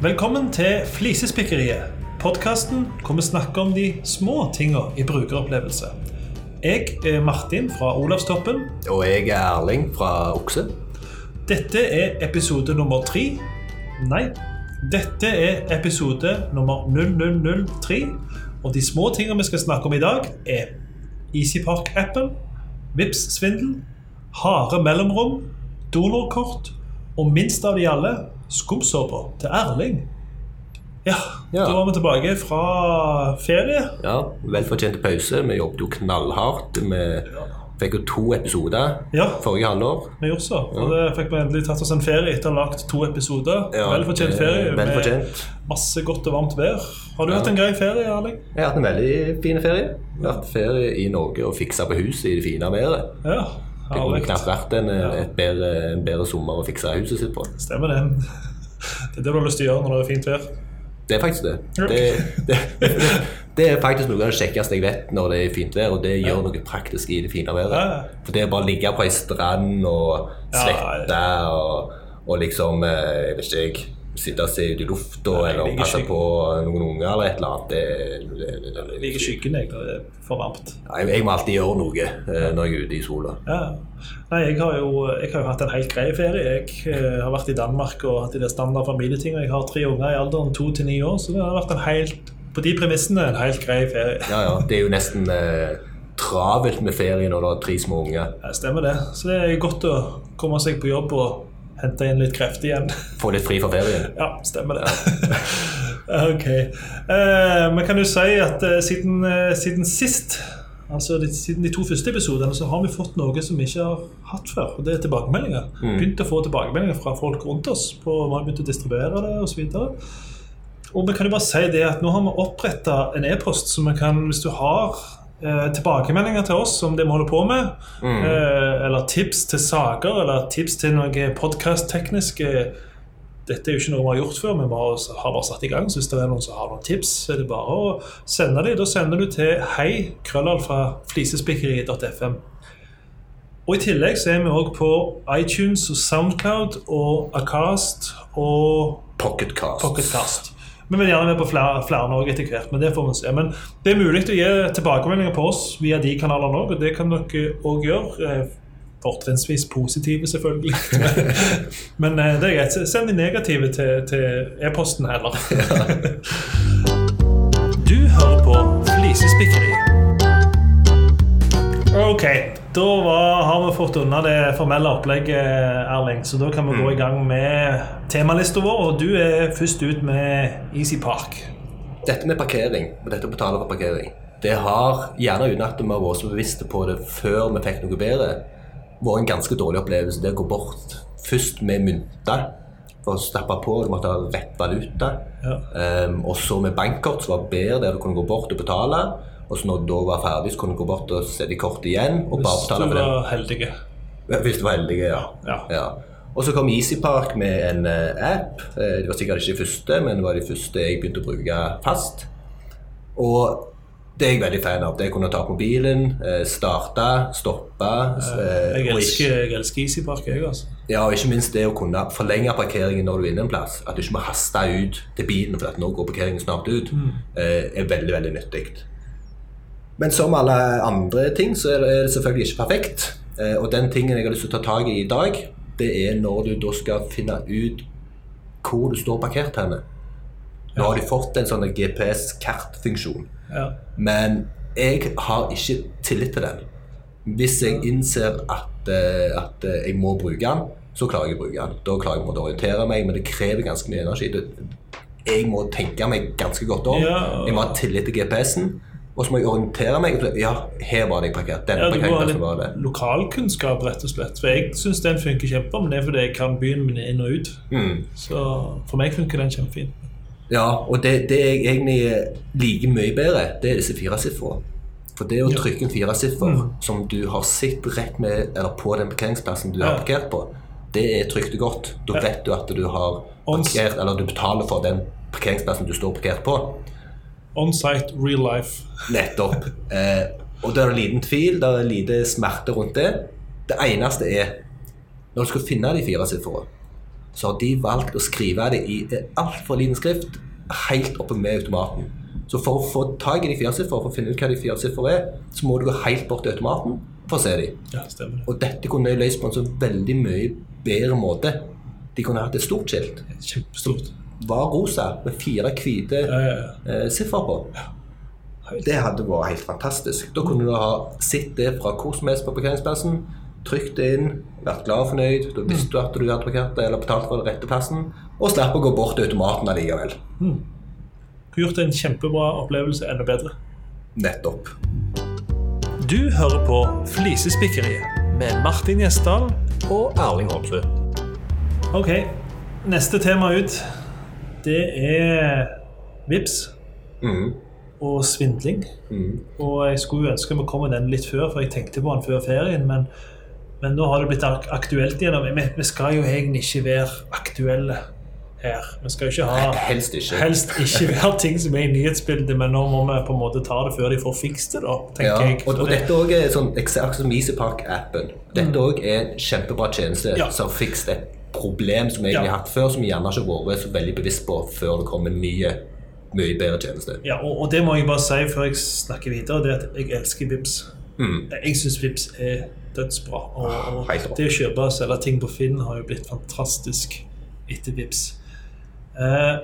Velkommen til Flisespikkeriet. Podkasten hvor vi snakker om de små tinga i brukeropplevelse. Jeg er Martin fra Olavstoppen. Og jeg er Erling fra Okse. Dette er episode nummer tre. Nei, dette er episode nummer 0003. Og de små tinga vi skal snakke om i dag, er EasyPark-appen, Vips-svindel, harde mellomrom, donorkort og minst av de alle skumsåpa til Erling. Ja, Ja. da var vi tilbake fra ferie. Ja, Velfortjent pause. Vi jobbet jo knallhardt. Vi fikk jo to episoder Ja. forrige halvår. Vi gjorde så. Og det fikk vi endelig tatt oss en ferie etter å ha lagt to episoder. Ja, Velfortjent ferie med masse godt og varmt vær. Har du Ja. hatt en grei ferie, Erling? Jeg har hatt en veldig fin ferie. Jeg har hatt ferie i Norge og fiksa på huset i det fine været. Ja, Det kunne knapt vært en, et bedre, en bedre sommer å fikse huset sitt på. Stemmer det. Det er det du har lyst til å gjøre når det er fint vær. Det er faktisk det. Det, Det, det, det er faktisk noe av det kjekkeste jeg vet når det er fint vær, og det gjør noe praktisk i det fine været. For det er bare å ligge på ei strand og Ja, slette og, og liksom eh, Jeg vet ikke, jeg sitte og se ut i lufta eller passe på noen unger eller et eller annet. Det, det, det, det, Jeg liker skyggen jeg, det er for varmt. jeg, jeg må alltid gjøre noe eh, når jeg er ute i sola. Ja. Nei, jeg har jo jeg har jo hatt en helt grei ferie. Jeg eh, har vært i Danmark og hatt de der standard familietinga. Jeg har tre unger i alderen to til ni år, så det har vært en helt, på de premissene en helt grei ferie. Ja, ja, det er jo nesten eh, travelt med ferie når du har tre små unger. Ja, stemmer det. Så det er godt å komme seg på jobb og hente inn litt krefter igjen. Få litt fri fra ferien. Ja, stemmer det. ok. Eh, Men kan du si at eh, siden, eh, siden sist, altså de, siden de to første episodene, så har vi fått noe som vi ikke har hatt før. Og det er tilbakemeldinger. Begynt å få tilbakemeldinger fra folk rundt oss. på Vi begynte å distribuere det osv. Og vi kan jo bare si det at nå har vi oppretta en e-post som vi kan, hvis du har eh, tilbakemeldinger til oss om det vi holder på med, eh, eller tips til saker, eller tips til noe podkast-teknisk dette er jo ikke noe vi har gjort før, vi bare, har bare satt i gang. Så hvis det er noen som har noen tips, så er det bare å sende dem. Da sender du til hei krøllalfa flisespikkeri.fm. Og I tillegg så er vi òg på iTunes og Soundcloud og Acast og Pocketcast. Pocketcast. Vi vil gjerne være på flere, flere nå etter hvert, men det får vi se. Men det er mulig å gi tilbakemeldinger på oss via de kanalene òg, og det kan dere òg gjøre. Eh, Fortrinnsvis positive, selvfølgelig. men eh, det er greit. Send de negative til, til e-posten heller. du hører på Flisespikkeri. Ok, da var, har vi fått unna det formelle opplegget, Erling. Så da kan vi gå i gang med temalista vår. Og du er først ut med Easy Park. Dette med parkering, og dette å betale for parkering, det har, gjerne uten at vi har vært så bevisste på det før vi fikk noe bedre, vært en ganske dårlig opplevelse. Det å gå bort først med mynter for å stappe på, du måtte ha rett valuta. Ja. Um, og så med bankkort, som var bedre, der du kunne gå bort og betale. Og så når du da var ferdig, så kunne du gå bort og sette kortet igjen og bare Hvis betale du for det. var heldig. Hvis du var heldig, ja. Ja. Og så kom EasyPark med en eh, app. Eh, Det var sikkert ikke de første, men det var de første jeg begynte å bruke fast. Og det er jeg veldig fan av. Det å kunne ta opp mobilen, eh, starte, stoppe. Jeg elsker, jeg elsker Easypark, jeg, altså. ja, og ikke minst det å kunne forlenge parkeringen når du er inne en plass. At du ikke må haste ut til bilen for at nå går parkeringen snart ut. mm. er veldig, veldig nyttig. Men som alle andre ting, så er det selvfølgelig ikke perfekt. Eh, Og den tingen jeg har lyst til å ta tak i i dag, det er når du da skal finne ut hvor du står parkert henne. Nå har de fått en sånn GPS-kartfunksjon, Ja. men jeg har ikke tillit til den. Hvis jeg innser at, eh, at eh, jeg må bruke den, så klarer jeg å bruke den. Da klarer jeg å orientere meg, men det krever ganske mye energi. Jeg må tenke meg ganske godt om. Jeg må ha tillit til GPS-en. Og så må jeg orientere meg. Ja, her var det jeg parkert. Denne Ja, du må ha parkeringsplassen var det. litt lokalkunnskap, rett og slett. For jeg syns den funker kjempebra, men det er fordi jeg kan byen min inn og ut. Mm. Så for meg funker den kjempefint. Ja, og det, det jeg egentlig liker mye bedre, det er disse fire sifrene. For det å trykke en fire siffer Mm. som du har sett rett med, eller på den parkeringsplassen du har parkert på, det er trygt og godt. Da Ja. vet du at du har parkert, eller du betaler for den parkeringsplassen du står parkert på. On-site, real life. Nettopp. Eh, og det er liten tvil, det er lite smerte rundt det. Det eneste er når du skal finne de fire sifrene, så har de valgt å skrive det i altfor liten skrift helt oppe med automaten. Så for å få tak i de fire sifrene, for å finne ut hva de fire sifrene er, så må du gå helt bort til automaten for å se dem. Ja, stemmer. Og dette kunne de løst på en så veldig mye bedre måte. De kunne hatt et stort skilt. Kjempestort. Var rosa med fire hvite Ja, ja, ja. eh, siffer på. Det hadde vært helt fantastisk. Da kunne du ha sett det fra hvor som helst på parkeringsplassen, trykt det inn, vært glad og fornøyd. Da visste du at du hadde parkert det eller betalt for den rette plassen, og slapp å gå bort til automaten allikevel. Mm. gjort en kjempebra opplevelse enda bedre. Nettopp. Du hører på Flisespikkeriet med Martin Gjesdal. og Erling Holmsrud. Ok, neste tema ut, det er vips mm. og svindling. Mm. Og jeg skulle ønske vi kom med den litt før, for jeg tenkte på den før ferien, men, men nå har det blitt aktuelt igjen. Vi, vi skal jo egentlig ikke være aktuelle her. Vi skal ikke ha Helst ikke. Helst ikke være ting som er i nyhetsbildet, men nå må vi på en måte ta det før de får fikst det, da, tenker Ja, jeg. og, og dette også er sånn, akkurat som Misepark-appen. Dette òg er en kjempebra tjeneste Ja. som fiks fikset et problem som vi egentlig Ja. har hatt før, som vi gjerne ikke har vært så veldig bevisst på før det kommer nye, mye bedre tjeneste. Ja, og, og det må jeg bare si før jeg snakker videre, det er at jeg elsker Vips. Mm. Jeg syns Vips er dødsbra. Og, og ah, det å kjøpe og selge ting på Finn har jo blitt fantastisk etter Vips. Eh,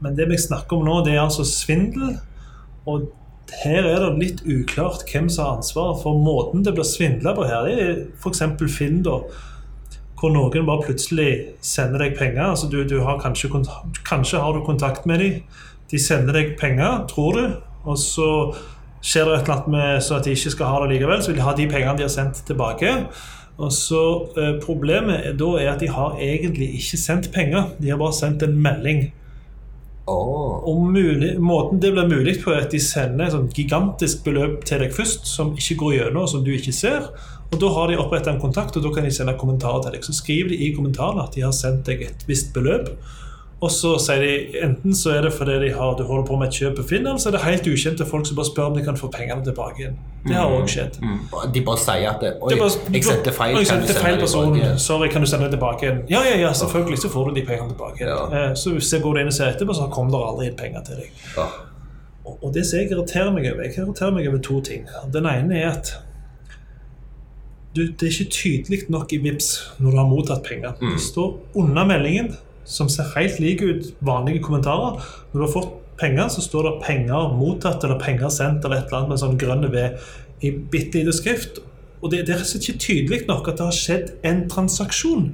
men det vi snakker om nå, det er altså svindel. Og her er det litt uklart hvem som har ansvaret for måten det blir svindla på her. Det er f.eks. Finn, da. Hvor noen bare plutselig sender deg penger. altså du, du har kanskje, kanskje har du kontakt med dem. De sender deg penger, tror du, og så skjer det et eller annet med så at de ikke skal ha det likevel, så vil de ha de pengene de har sendt tilbake. Og så eh, Problemet da er at de har egentlig ikke sendt penger, de har bare sendt en melding. Åh. Og mulig, Måten det blir mulig på, er at de sender et sånn gigantisk beløp til deg først, som ikke går gjennom, som du ikke ser. Og Da har de opprettet en kontakt, og da kan de sende kommentarer til deg. Så skriver de i kommentarene at de har sendt deg et visst beløp. Og så sier de enten så er det fordi de har, du holder på med et kjøp Finn, eller så er det helt ukjente folk som bare spør om de kan få pengene tilbake igjen. Det har òg skjedd. Mm. De bare sier at det, Oi, bare- jeg sendte feil. Jeg kan du sendte feil person. Sorry, kan du sende det tilbake igjen? Ja, ja, ja, selvfølgelig så får du de pengene tilbake. igjen. Ja. Eh, Så hvis jeg går inn og ser etterpå, så kommer det aldri inn penger til deg. Ja. Og det som jeg irriterer meg over, jeg irriterer meg over to ting. Den ene er at du, det er ikke tydelig nok i VIPS når du har mottatt penger. Det står under meldingen, som ser helt like ut vanlige kommentarer. Når du har fått penger, så står det 'penger mottatt' eller 'penger sendt' eller et eller annet med sånn grønn V i bitte lite skrift. Og det, det er ikke tydelig nok at det har skjedd en transaksjon.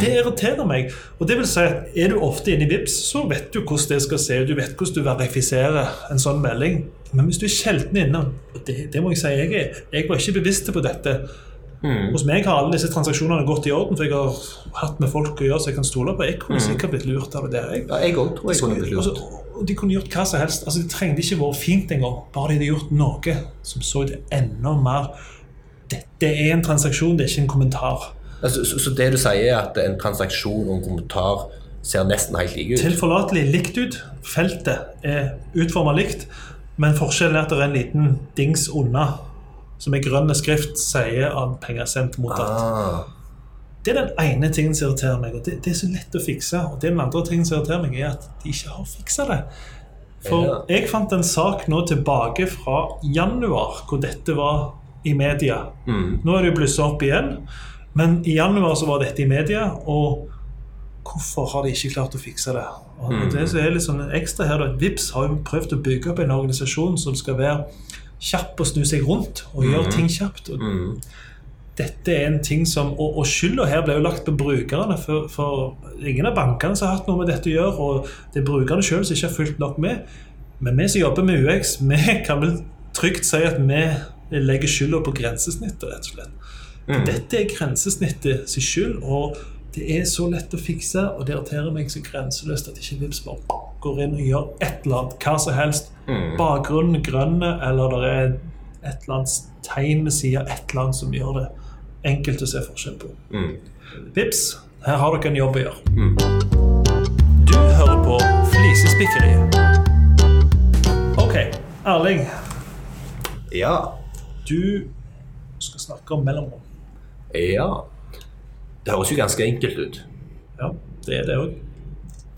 Det irriterer meg. Og det vil si at Er du ofte inne i VIPS, så vet du hvordan det skal se ut. Du vet hvordan du verifiserer en sånn melding. Men hvis du er sjelden inne og det, det må jeg si jeg er. Jeg var ikke bevisst på dette. Hos meg har alle disse transaksjonene gått i orden, for jeg har hatt med folk å gjøre som jeg kan stole på. Jeg kunne sikkert blitt lurt av det. Jeg, Ja, jeg tror jeg kunne blitt lurt. Altså, de kunne gjort hva som helst. Altså, det trengte ikke vært fint engang. Bare de hadde gjort noe som så det enda mer Dette er en transaksjon, det er ikke en kommentar. Altså, så, så det du sier, er at en transaksjon og en kommentar ser nesten helt like ut? Tilforlatelig likt ut. Feltet er utforma likt, men forskjellen er at det er en liten dings unna, som i grønn skrift sier av penger er sendt mottatt. Ah. Det er den ene tingen som irriterer meg, og det, det er så lett å fikse. Og det er den andre tingen som irriterer meg, er at de ikke har fiksa det. For jeg fant en sak nå tilbake fra januar hvor dette var i media. Mm. Nå er det jo blussa opp igjen, men i januar så var dette i media, og hvorfor har de ikke klart å fikse det? Og det som er litt sånn ekstra her, da, Vips har jo prøvd å bygge opp en organisasjon som skal være kjapp og snu seg rundt og gjøre ting kjapt. Og Mm. dette er en ting som, Og, og skylda her ble jo lagt på brukerne, for, for ingen av bankene som har hatt noe med dette å gjøre, og det er brukerne sjøl som ikke har fulgt nok med. Men vi som jobber med UX, vi kan vel trygt si at vi legger skylda på grensesnittet, rett og slett. Mm. Dette er grensesnittet sin skyld, og det er så lett å fikse, og det irriterer meg så grenseløst at ikke Vipps bare går inn og gjør et eller annet, hva som helst. Mm. Bakgrunnen grønne, eller det er et eller annet tegn ved siden, et eller annet som gjør det enkelt å se forskjell på. Mm. Vips, her har dere en jobb å gjøre. Du hører på Flisespikkeriet. Ok, Erling. Ja. Du skal snakke om mellomrom. Ja. Det høres jo ganske enkelt ut. Ja. Det er det òg.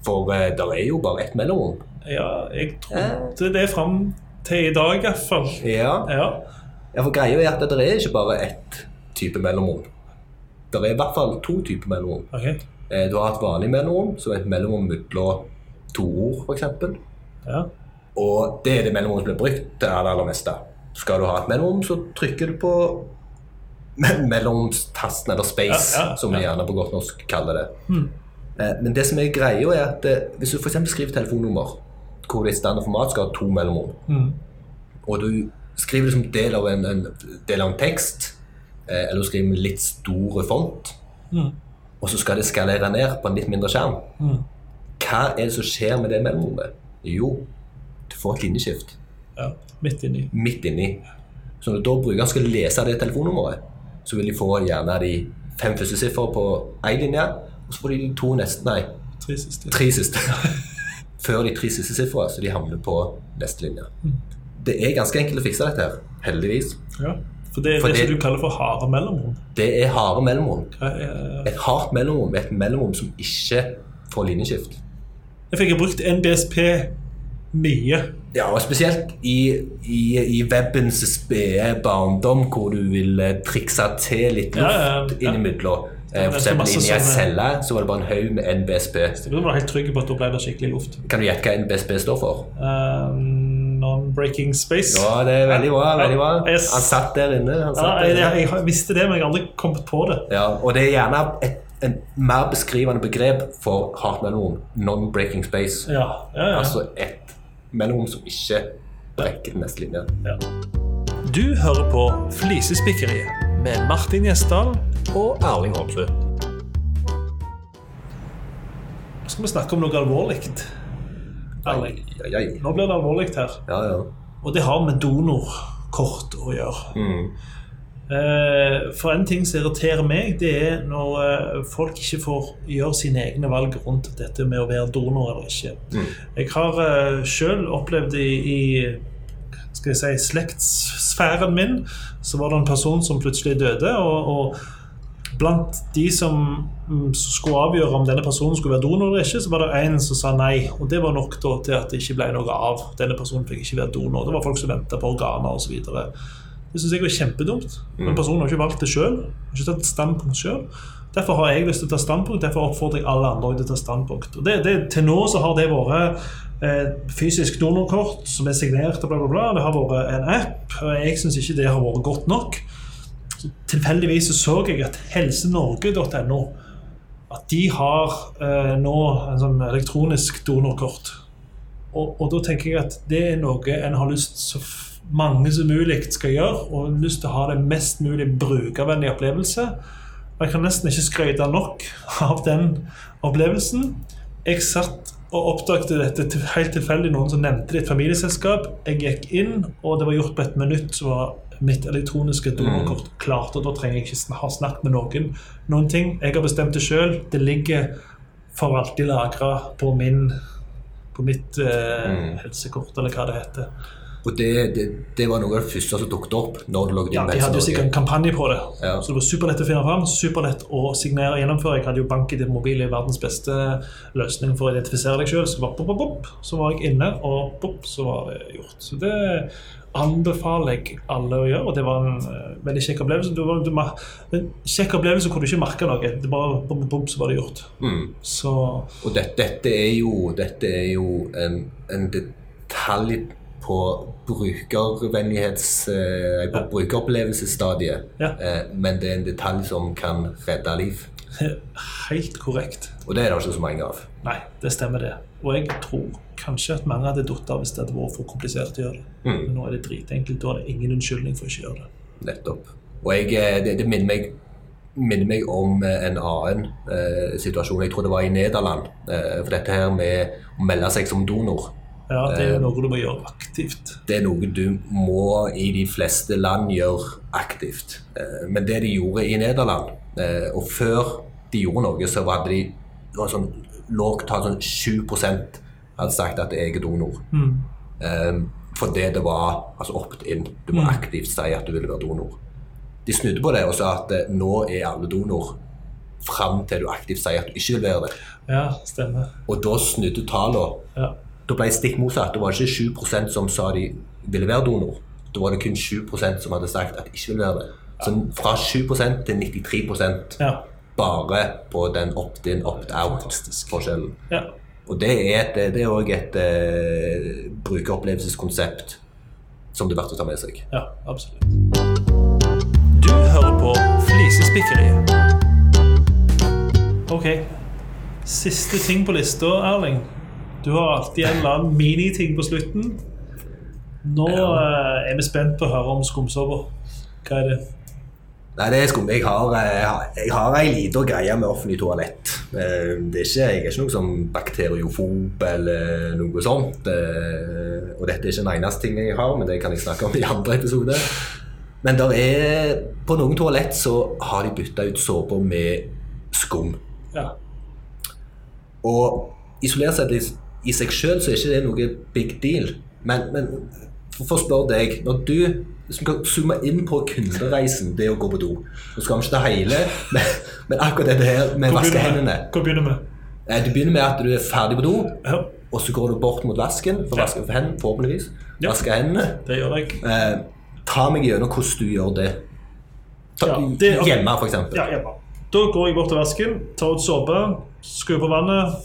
For eh, der er jo bare ett mellomrom. Ja, jeg trodde det fram til i dag, iallfall. Ja. Ja. ja, for greia er at det er ikke bare ett type mellomrom. Det er i hvert fall to typer mellomrom. Okay. Eh, du har et vanlig mellomrom, som er et mellomrom mellom to ord, f.eks. Ja. Og det er det mellomrommet som blir brukt til det aller meste. Skal du ha et mellomrom, så trykker du på me- mellomromstasten, eller space, Ja, ja, som vi gjerne på godt norsk kaller det. Mm. Eh, Men det som er greia, er at eh, hvis du f.eks. skriver telefonnummer, hvor det i standard format skal ha to mellomrom, Mm. og du skriver det som del av en, en, del av en tekst, eh, eller du skriver med litt store font, Mm. og så skal det skalere ned på en litt mindre skjerm, Mm. hva er det som skjer med det mellomrommet? Jo, du får et linjeskift Ja. Midt inni. midt inni. Så da brukeren skal lese det telefonnummeret, så vil de få gjerne de fem første siffer på én linje, og så får de de to neste, nei, Tre siste. tre siste. Før de tre siste sifrene, så de havner på neste linje. Det er ganske enkelt å fikse dette her, heldigvis. Ja. For det er For det, det- som du kaller for harde mellomrom. Det er harde mellomrom. Ja, ja, ja. Et hardt mellomrom er et mellomrom som ikke får linjeskift. Jeg fikk brukt NBSP mye. Ja, og spesielt i, i, i webbens spede barndom, hvor du vil trikse til litt luft Ja, ja, ja. innimellom. Eh, For eksempel inni ei sånne- celle så var det bare en haug med NBSB. Så du var helt trygg på at da ble det skikkelig luft. Kan du gjette hva NBSB står for? Um, Non-breaking space. Ja, det er veldig bra. veldig bra. Han satt der inne. Satt der. jeg, jeg visste det, men jeg har aldri kommet på det. Ja, og det er gjerne et en mer beskrivende begrep for hardt mellomrom. Non-breaking space. Ja, ja, ja. Altså et mellomrom som ikke brekker den neste linja. ja. Du hører på Flisespikkeriet med Martin Gjesdal. Og Erling Homsø. Nå skal vi snakke om noe alvorlig. Erling. Nå blir det alvorlig her. ja, ja. Og det har med donorkort å gjøre. Mm. Eh, For en ting som irriterer meg, det er når eh, folk ikke får gjøre sine egne valg rundt dette med å være donor eller ikke. Mm. Jeg har uh, sjøl opplevd i, i skal jeg si, slektssfæren min, så var det en person som plutselig døde. og, og Blant de som mm, skulle avgjøre om denne personen skulle være donor eller ikke, så var det en som sa nei. Og det var nok til at det ikke ble noe av. Denne personen fikk ikke være donor. Det var folk som venta på organer osv. Det syns jeg var kjempedumt. Men personen har ikke valgt det sjøl. Derfor har jeg lyst til å ta standpunkt, derfor oppfordrer jeg alle andre til å ta standpunkt. Og det, det, til nå så har det vært eh, fysisk donorkort som er signert og bla, bla, bla. Det har vært en app, og jeg syns ikke det har vært godt nok. Så tilfeldigvis så, så jeg at helsenorge.no at de har eh, nå en sånn elektronisk donorkort. Og, og da tenker jeg at det er noe en har lyst til f- mange som mulig skal gjøre, og har lyst til å ha det mest mulig brukervennlig opplevelse. Og jeg kan nesten ikke skryte nok av den opplevelsen. Jeg satt og oppdaget dette helt tilfeldig. Noen som nevnte det i et familieselskap. Jeg gikk inn, og det var gjort på et minutt. så var mitt elektroniske donorkort klart. Og da trenger jeg ikke ha snakket med noen. Noen ting. Jeg har bestemt det sjøl. Det ligger for alltid lagra på min på mitt eh, Mm. helsekort, eller hva det heter. Og det, det, det var noe av det første som dukket opp når du logget Ja, De hadde jo sikkert en kampanje på det. Ja. Så det var superlett å finne fram, superlett å signere og gjennomføre. Jeg hadde jo BankID mobil i verdens beste løsning for å identifisere deg sjøl. Så, bare pop, pop, pop, så var jeg inne, og pop, så var det gjort. Så det anbefaler jeg alle å gjøre, og det var en uh, veldig kjekk opplevelse. Var, det var, en kjekk opplevelse hvor du ikke merka noe. Det bare bom, bom, så var det gjort. Mm. Så Og dette, dette er jo, dette er jo en, en detalj på brukervennlighets... Eh, på brukeropplevelsesstadiet. Ja. Eh, men det er en detalj som kan redde liv. helt korrekt. Og det er det ikke så mange av. Nei, det stemmer det. Og jeg tror kanskje at mange hadde datt av hvis det hadde vært for komplisert å gjøre det. Mm. Men nå er det dritenkelt. Da er det ingen unnskyldning for å ikke gjøre det. Nettopp. Og jeg, eh, det, det minner, meg, minner meg om eh, en annen eh, situasjon. Jeg tror det var i Nederland. Eh, for dette her med å melde seg som donor. Ja, Det er Eh. jo noe du må gjøre aktivt. Det er noe du må i de fleste land gjøre aktivt. Eh, Men det de gjorde i Nederland, eh, og før de gjorde noe, så var de det var sånn lågt tall, sånn 7 hadde sagt at jeg er donor. Mm. Eh, Fordi det var altså opt-in. Du må Mm. aktivt si at du ville være donor. De snudde på det og sa at eh, nå er alle donor fram til du aktivt sier at du ikke vil være det. Ja, stemmer. Og da snudde tallene. Ja. Da ble det stikk motsatt. Da var det ikke 7% som sa de ville være donor. Da var det kun 7% som hadde sagt at de ikke ville være det. Så fra 7% til 93 Ja. bare på den opt-in, opt-out-forskjellen. ja. Og det er et- er òg et eh, brukeropplevelseskonsept som det er verdt å ta med seg. Ja, absolutt. Du hører på Flisespikkeriet. Ok. Siste ting på lista, Erling. Du har alltid en eller annen miniting på slutten. Nå eh, er vi spent på å høre om skumsopper. Hva er det? Nei, det er skum. Jeg har, eh, jeg har, jeg har ei lita greie med offentlig toalett. Eh, Det er ikke, jeg er ikke noe som bakteriofob eller noe sånt. Eh, Og dette er ikke den eneste tingen jeg har, men det kan jeg snakke om i andre episoder. Men der er, på noen toalett så har de bytta ut såper med skum. Ja. Og isolert sett i, seg sjøl så er ikke det noe big deal. Men, men for, å spørre deg Når du hvis vi kan zoome inn på kundereisen, det å gå på do Nå skal vi ikke ta hele, men, men akkurat dette her med å vaske hendene. Hva begynner vi med? Eh, Du begynner med at du er ferdig på do, Ja, og så går du bort mot vasken for å vaske hendene, forhåpentligvis. Ja. Vaske hendene. det gjør jeg. Eh, ta meg gjennom hvordan du gjør det. Ta, Ja, det- hjemme, eksempel. Ja, hjemme. Da går jeg bort til vasken, tar ut såpe, skrur på vannet,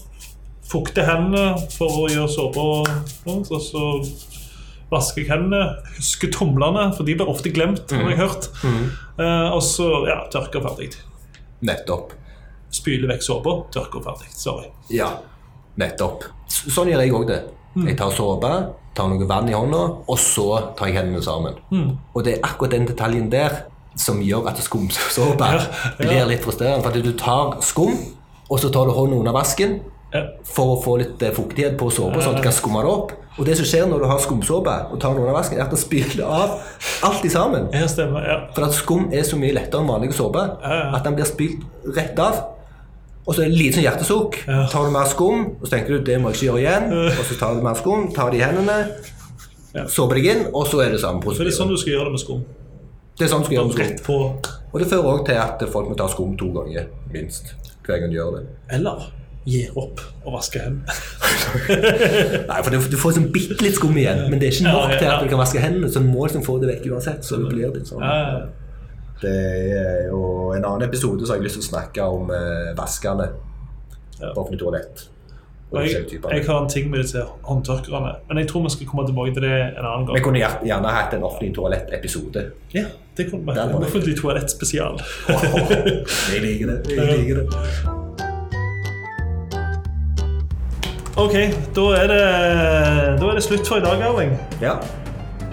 fukter hendene for å gjøre såpa og så vasker jeg hendene, husker tomlene, for de blir ofte glemt, har jeg hørt. Eh, og så ja, tørker ferdig. Nettopp. Spyler vekk såpa, tørker ferdig. Sorry. Ja, nettopp. Sånn gjør jeg òg det. Mm. Jeg tar såpe, tar noe vann i hånda, og så tar jeg hendene sammen. Mm. Og det er akkurat den detaljen der som gjør at skumsåpe Ja, ja. blir litt frustrerende. For at du tar skum, og så tar du hånden under vasken. For å få litt eh, fuktighet på såpa, sånn at du kan skumme det opp. Og det som skjer når du har skumsåpe og tar den under vasken, er at den spyler av alt i sammen. Ja, stemmer. Ja. For at skum er så mye lettere enn vanlig såpe at den blir spylt rett av. Og så er det et lite sånn hjertesukk. Tar du mer skum, og så tenker du det må jeg ikke gjøre igjen. Og så tar du mer skum, tar det i hendene, såper deg inn, og så er det samme For det er sånn du skal gjøre det med skum. Det er sånn du skal gjøre med skum. Og det fører òg til at folk må ta skum to ganger, minst. Hver gang de gjør det. Eller gir opp og vaske hendene. Nei, for du får sånn bitte litt skum igjen, men det er ikke Ja, nok ja, til at du kan vaske hendene, så du må liksom få det vekk uansett. Så det blir det sånn. Det er jo en annen episode så har jeg lyst til å snakke om eh, vaskerne på offentlig toalett. Og og jeg, jeg har en ting med disse håndtørkerne, men jeg tror vi skal komme tilbake til det en annen gang. Vi kunne gjerne hatt en offentlig toalett-episode. Ja, det kunne vi. En offentlig toalettspesial. Jeg liker det. jeg liker det. Ok, da er det, da er det slutt for i dag, Erling. Ja.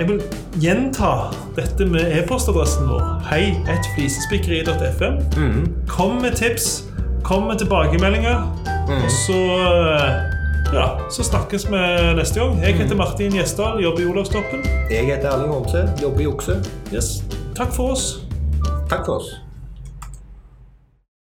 Jeg vil gjenta dette med e-postadressen vår. Hei et flisespikkeri.fm. Mhm. Kom med tips, kom med tilbakemeldinger. Og så eh, ja, så snakkes vi neste gang. Jeg heter Martin Gjesdal, jobber i Olavstoppen. Jeg heter Erling Holmse, jobber i Okse. Yes. Takk for oss. Takk for oss.